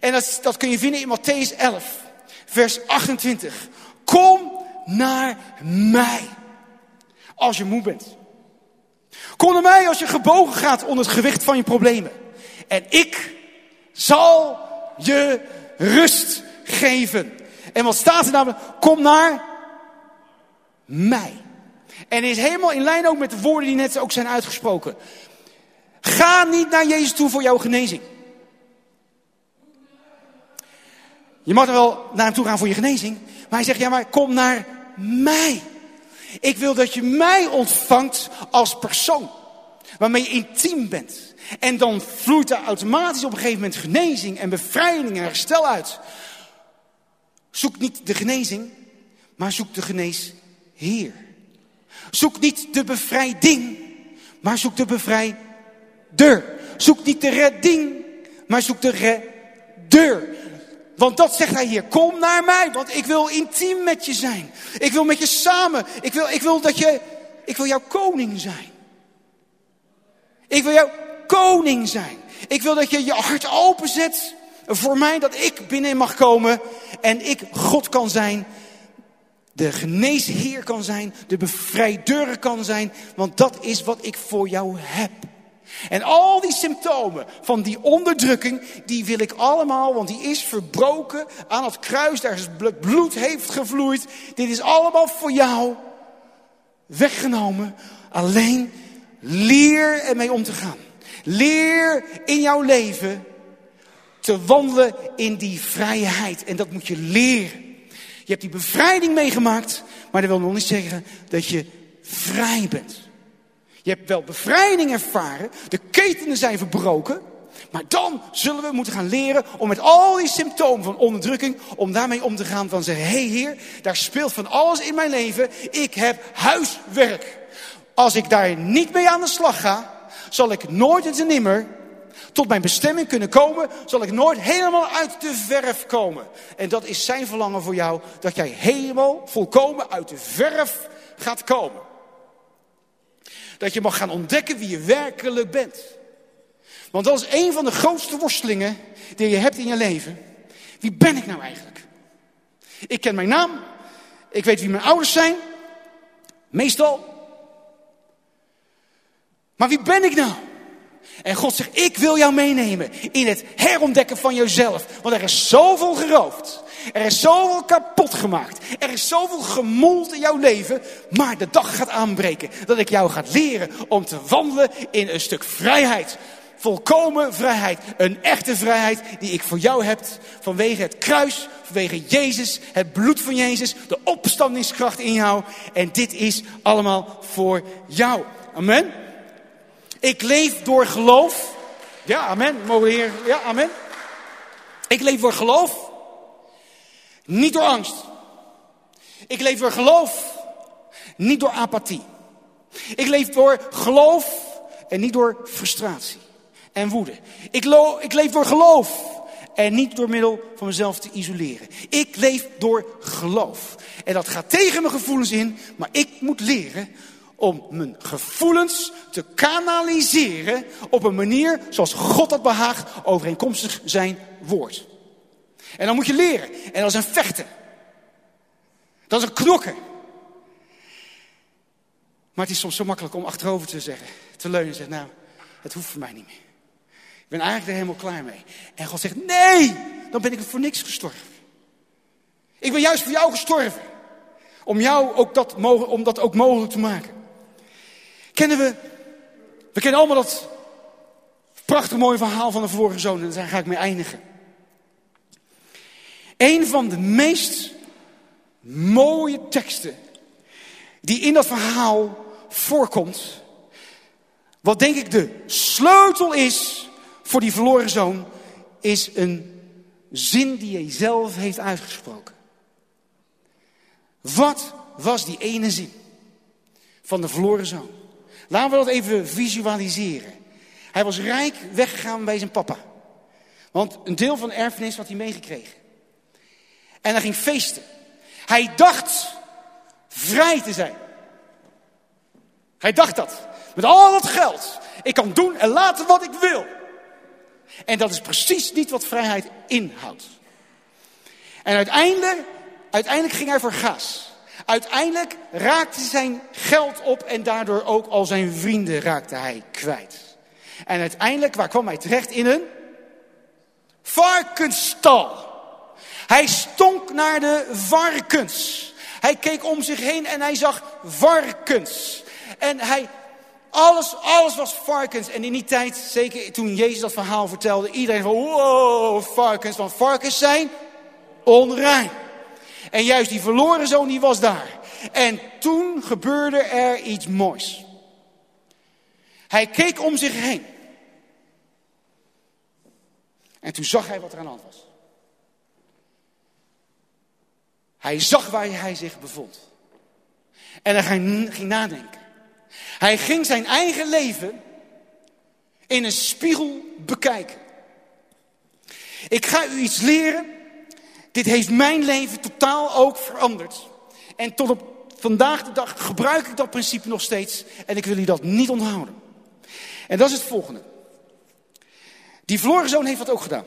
En dat, dat kun je vinden in Matthäus 11, vers 28. Kom naar mij. Als je moe bent. Kom naar mij als je gebogen gaat onder het gewicht van je problemen. En ik zal je rust geven. En wat staat er namelijk? Kom naar mij. En is helemaal in lijn ook met de woorden die net ook zijn uitgesproken. Ga niet naar Jezus toe voor jouw genezing. Je mag er wel naar hem toe gaan voor je genezing. Maar hij zegt, ja maar kom naar mij. Ik wil dat je mij ontvangt als persoon. Waarmee je intiem bent. En dan vloeit er automatisch op een gegeven moment genezing en bevrijding en herstel uit. Zoek niet de genezing, maar zoek de geneesheer. Zoek niet de bevrijding, maar zoek de bevrijder. Zoek niet de redding, maar zoek de redder. Want dat zegt hij hier. Kom naar mij, want ik wil intiem met je zijn. Ik wil met je samen. Ik wil, ik wil dat je, ik wil jouw koning zijn. Ik wil jouw koning zijn. Ik wil dat je je hart openzet voor mij, dat ik binnen mag komen en ik God kan zijn. De geneesheer kan zijn, de bevrijdeur kan zijn, want dat is wat ik voor jou heb. En al die symptomen van die onderdrukking, die wil ik allemaal, want die is verbroken aan het kruis, daar is bloed heeft gevloeid. Dit is allemaal voor jou weggenomen. Alleen leer ermee om te gaan. Leer in jouw leven te wandelen in die vrijheid. En dat moet je leren. Je hebt die bevrijding meegemaakt, maar dat wil nog niet zeggen dat je vrij bent. Je hebt wel bevrijding ervaren, de ketenen zijn verbroken, maar dan zullen we moeten gaan leren om met al die symptomen van onderdrukking, om daarmee om te gaan van zeggen, hé hey Heer, daar speelt van alles in mijn leven, ik heb huiswerk. Als ik daar niet mee aan de slag ga, zal ik nooit en nimmer tot mijn bestemming kunnen komen, zal ik nooit helemaal uit de verf komen. En dat is zijn verlangen voor jou, dat jij helemaal volkomen uit de verf gaat komen. Dat je mag gaan ontdekken wie je werkelijk bent. Want dat is een van de grootste worstelingen die je hebt in je leven. Wie ben ik nou eigenlijk? Ik ken mijn naam. Ik weet wie mijn ouders zijn. Meestal. Maar wie ben ik nou? En God zegt, ik wil jou meenemen in het herontdekken van jezelf. Want er is zoveel geroofd. Er is zoveel kapot gemaakt. Er is zoveel gemold in jouw leven. Maar de dag gaat aanbreken dat ik jou ga leren om te wandelen in een stuk vrijheid. Volkomen vrijheid. Een echte vrijheid die ik voor jou heb vanwege het kruis, vanwege Jezus, het bloed van Jezus, de opstandingskracht in jou. En dit is allemaal voor jou. Amen. Ik leef door geloof. Ja, amen. Mogen we hier. Ja, amen. Ik leef door geloof. Niet door angst. Ik leef door geloof. Niet door apathie. Ik leef door geloof en niet door frustratie en woede. Ik, ik leef door geloof en niet door middel van mezelf te isoleren. Ik leef door geloof. En dat gaat tegen mijn gevoelens in, maar ik moet leren om mijn gevoelens te kanaliseren op een manier zoals God dat behaagt overeenkomstig zijn woord. En dan moet je leren. En dat is een vechten. Dat is een knokken. Maar het is soms zo makkelijk om achterover te zeggen, te leunen en zeggen, nou, het hoeft voor mij niet meer. Ik ben eigenlijk er helemaal klaar mee. En God zegt, nee, dan ben ik voor niks gestorven. Ik ben juist voor jou gestorven. Om jou ook dat, om dat ook mogelijk te maken. Kennen we, we kennen allemaal dat prachtig mooie verhaal van de verloren zoon. En daar ga ik mee eindigen. Een van de meest mooie teksten die in dat verhaal voorkomt. Wat denk ik de sleutel is voor die verloren zoon, is een zin die hij zelf heeft uitgesproken. Wat was die ene zin van de verloren zoon? Laten we dat even visualiseren. Hij was rijk weggegaan bij zijn papa. Want een deel van de erfenis had hij meegekregen. En hij ging feesten. Hij dacht vrij te zijn. Hij dacht dat. Met al dat geld. Ik kan doen en laten wat ik wil. En dat is precies niet wat vrijheid inhoudt. En uiteindelijk Uiteindelijk ging hij voor gas. Uiteindelijk raakte zijn geld op en daardoor ook al zijn vrienden raakte hij kwijt. En uiteindelijk, waar kwam hij terecht? In een varkensstal. Hij stonk naar de varkens. Hij keek om zich heen en hij zag varkens. En hij, alles, alles was varkens. En in die tijd, zeker toen Jezus dat verhaal vertelde, iedereen van wow, varkens. Want varkens zijn onrein. En juist die verloren zoon, die was daar. En toen gebeurde er iets moois. Hij keek om zich heen. En toen zag hij wat er aan de hand was. Hij zag waar hij zich bevond. En hij ging nadenken. Hij ging zijn eigen leven in een spiegel bekijken. Ik ga u iets leren. Dit heeft mijn leven totaal ook veranderd. En tot op vandaag de dag gebruik ik dat principe nog steeds. En ik wil u dat niet onthouden. En dat is het volgende. Die verloren zoon heeft dat ook gedaan.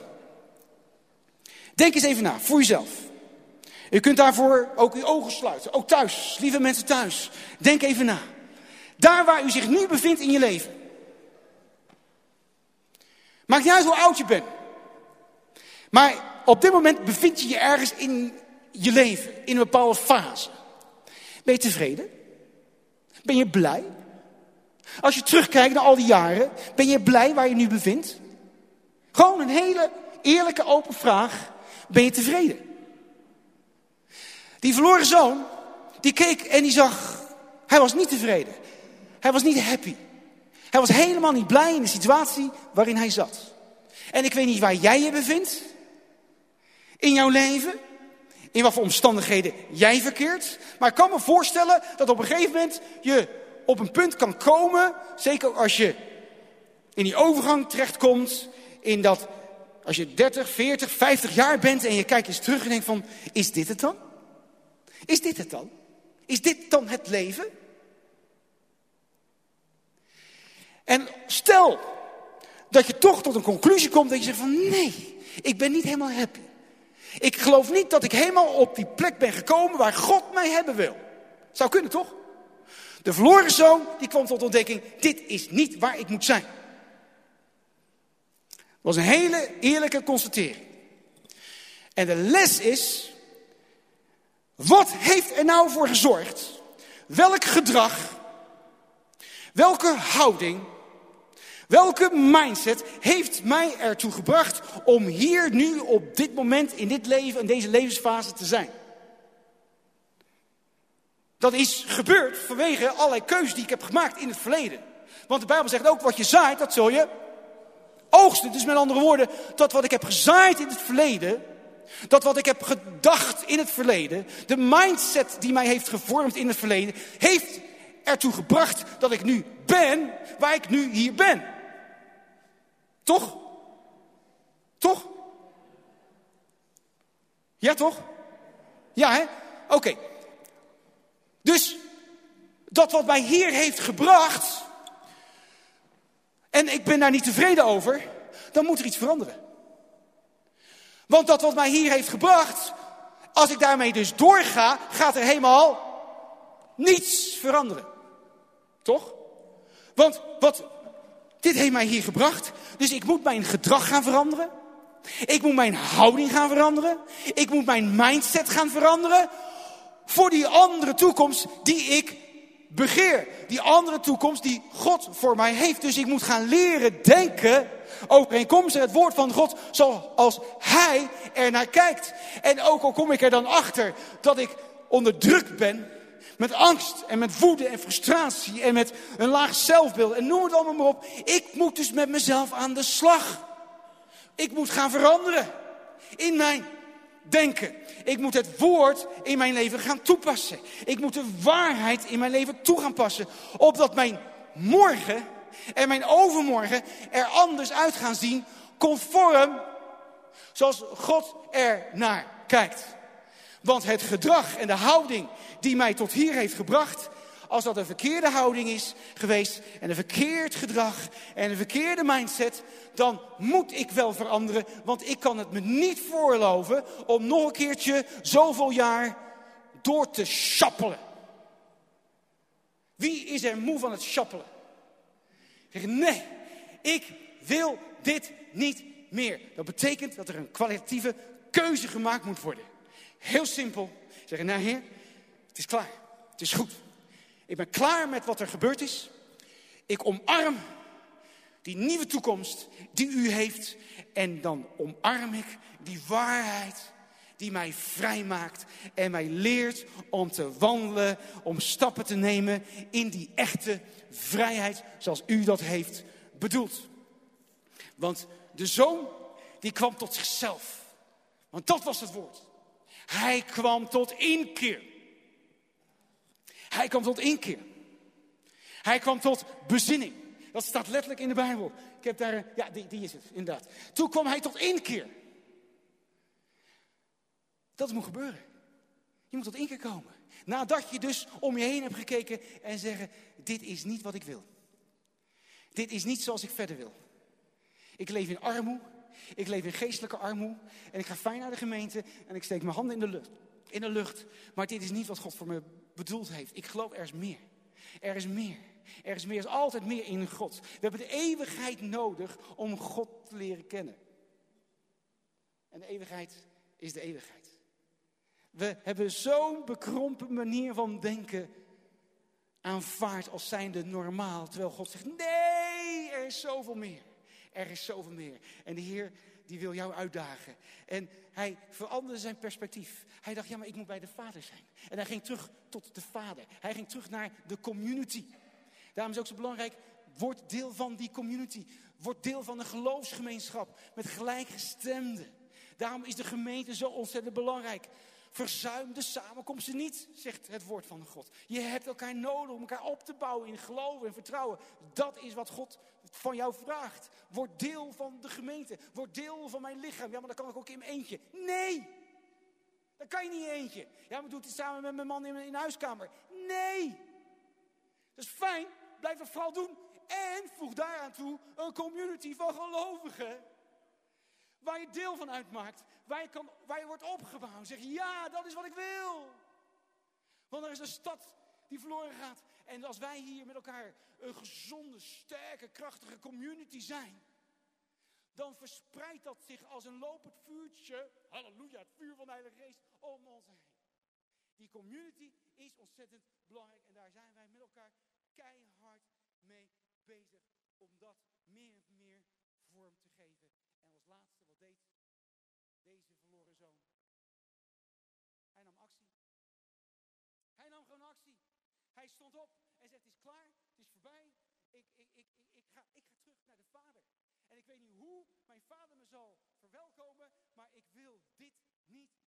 Denk eens even na, voor jezelf. U kunt daarvoor ook uw ogen sluiten. Ook thuis, lieve mensen thuis. Denk even na. Daar waar u zich nu bevindt in je leven. Maakt niet uit hoe oud je bent. Maar op dit moment bevind je je ergens in je leven, in een bepaalde fase. Ben je tevreden? Ben je blij? Als je terugkijkt naar al die jaren, ben je blij waar je nu bevindt? Gewoon een hele eerlijke, open vraag. Ben je tevreden? Die verloren zoon, die keek en die zag, hij was niet tevreden. Hij was niet happy. Hij was helemaal niet blij in de situatie waarin hij zat. En ik weet niet waar jij je bevindt in jouw leven, in wat voor omstandigheden jij verkeert. Maar ik kan me voorstellen dat op een gegeven moment je op een punt kan komen, zeker als je in die overgang terechtkomt, in dat als je 30, 40, 50 jaar bent en je kijkt eens terug en denkt van, is dit het dan? Is dit het dan? Is dit dan het leven? En stel dat je toch tot een conclusie komt dat je zegt van nee, ik ben niet helemaal happy. Ik geloof niet dat ik helemaal op die plek ben gekomen waar God mij hebben wil. Zou kunnen toch? De verloren zoon die kwam tot ontdekking, dit is niet waar ik moet zijn. Dat was een hele eerlijke constatering. En de les is, wat heeft er nou voor gezorgd? Welk gedrag, welke houding, welke mindset heeft mij ertoe gebracht om hier nu op dit moment in dit leven, in deze levensfase te zijn? Dat is gebeurd vanwege allerlei keuzes die ik heb gemaakt in het verleden. Want de Bijbel zegt ook, wat je zaait, dat zul je oogsten. Dus met andere woorden, dat wat ik heb gezaaid in het verleden, dat wat ik heb gedacht in het verleden, de mindset die mij heeft gevormd in het verleden, heeft ertoe gebracht dat ik nu ben waar ik nu hier ben. Toch? Toch? Ja, toch? Ja, hè? Oké. Dus dat wat mij hier heeft gebracht, en ik ben daar niet tevreden over, dan moet er iets veranderen. Want dat wat mij hier heeft gebracht, als ik daarmee dus doorga, gaat er helemaal niets veranderen. Toch? Want wat, dit heeft mij hier gebracht, dus ik moet mijn gedrag gaan veranderen. Ik moet mijn houding gaan veranderen. Ik moet mijn mindset gaan veranderen. Voor die andere toekomst die ik begeer. Die andere toekomst die God voor mij heeft. Dus ik moet gaan leren denken overeenkomstig het woord van God zoals Hij er naar kijkt. En ook al kom ik er dan achter dat ik onder druk ben, met angst en met woede en frustratie en met een laag zelfbeeld en noem het allemaal maar op. Ik moet dus met mezelf aan de slag. Ik moet gaan veranderen in mijn denken. Ik moet het woord in mijn leven gaan toepassen. Ik moet de waarheid in mijn leven toe gaan passen. Opdat mijn morgen en mijn overmorgen er anders uit gaan zien. Conform zoals God er naar kijkt. Want het gedrag en de houding die mij tot hier heeft gebracht. Als dat een verkeerde houding is geweest en een verkeerd gedrag en een verkeerde mindset, dan moet ik wel veranderen, want ik kan het me niet voorloven om nog een keertje zoveel jaar door te schappelen. Wie is er moe van het schappelen? Zeg, nee, ik wil dit niet meer. Dat betekent dat er een kwalitatieve keuze gemaakt moet worden. Heel simpel. Zeggen, nou heer, het is klaar. Het is goed. Ik ben klaar met wat er gebeurd is. Ik omarm die nieuwe toekomst die u heeft. En dan omarm ik die waarheid die mij vrijmaakt en mij leert om te wandelen, om stappen te nemen in die echte vrijheid zoals u dat heeft bedoeld. Want de zoon, die kwam tot zichzelf. Want dat was het woord. Hij kwam tot inkeer. Hij kwam tot inkeer. Hij kwam tot bezinning. Dat staat letterlijk in de Bijbel. Ik heb daar, ja, die, die is het, inderdaad. Toen kwam hij tot inkeer. Dat moet gebeuren. Je moet tot inkeer komen. Nadat je dus om je heen hebt gekeken en zeggen: Dit is niet wat ik wil. Dit is niet zoals ik verder wil. Ik leef in armoede. Ik leef in geestelijke armoede. En ik ga fijn naar de gemeente en ik steek mijn handen in de lucht. In de lucht. Maar dit is niet wat God voor me bedoeld heeft. Ik geloof er is meer. Er is meer. Er is meer. Er is altijd meer in God. We hebben de eeuwigheid nodig om God te leren kennen. En de eeuwigheid is de eeuwigheid. We hebben zo'n bekrompen manier van denken aanvaard als zijnde normaal. Terwijl God zegt, nee, er is zoveel meer. Er is zoveel meer. En de Heer die wil jou uitdagen. En hij veranderde zijn perspectief. Hij dacht, ja, maar ik moet bij de Vader zijn. En hij ging terug tot de Vader. Hij ging terug naar de community. Daarom is het ook zo belangrijk, word deel van die community. Word deel van een geloofsgemeenschap met gelijkgestemden. Daarom is de gemeente zo ontzettend belangrijk. Verzuim de samenkomsten niet, zegt het woord van God. Je hebt elkaar nodig om elkaar op te bouwen in geloof en vertrouwen. Dat is wat God van jou vraagt. Word deel van de gemeente. Word deel van mijn lichaam. Ja, maar dan kan ik ook in mijn eentje. Nee! Dat kan je niet in eentje. Ja, maar doe het samen met mijn man in, in huiskamer. Nee! Dat is fijn. Blijf dat vooral doen. En voeg daaraan toe een community van gelovigen. Waar je deel van uitmaakt. Waar je, kan, wordt opgebouwd. Zeg ja, dat is wat ik wil. Want er is een stad die verloren gaat. En als wij hier met elkaar een gezonde, sterke, krachtige community zijn. Dan verspreidt dat zich als een lopend vuurtje. Halleluja, het vuur van de Heilige Geest om ons heen. Die community is ontzettend belangrijk. En daar zijn wij met elkaar keihard mee bezig. Om dat meer en meer vorm te Hij stond op en zegt, het is klaar, het is voorbij. Ik, ik, ik, ik, ga, ik ga terug naar de Vader. En ik weet niet hoe mijn vader me zal verwelkomen, maar ik wil dit niet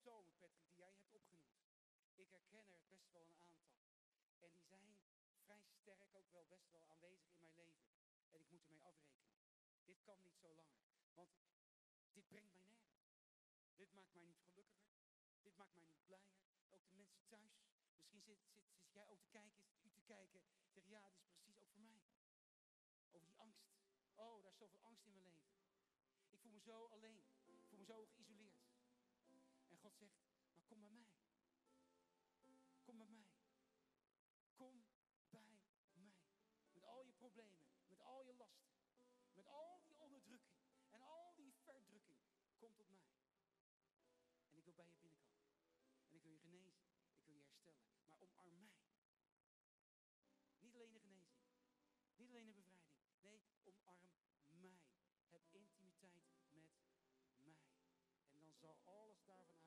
symptomen, Patrick, die jij hebt opgenoemd. Ik herken er best wel een aantal. En die zijn vrij sterk ook wel best wel aanwezig in mijn leven. En ik moet ermee afrekenen. Dit kan niet zo langer. Want dit brengt mij nergens. Dit maakt mij niet gelukkiger. Dit maakt mij niet blijer. Ook de mensen thuis. Misschien zit, zit, jij ook te kijken, zit u te kijken. Zeg ja, dit is precies ook voor mij. Over die angst. Oh, daar is zoveel angst in mijn leven. Ik voel me zo alleen. Ik voel me zo Kom tot mij. En ik wil bij je binnenkomen. En ik wil je genezen. Ik wil je herstellen. Maar omarm mij. Niet alleen de genezing. Niet alleen de bevrijding. Nee, omarm mij. Heb intimiteit met mij. En dan zal alles daarvan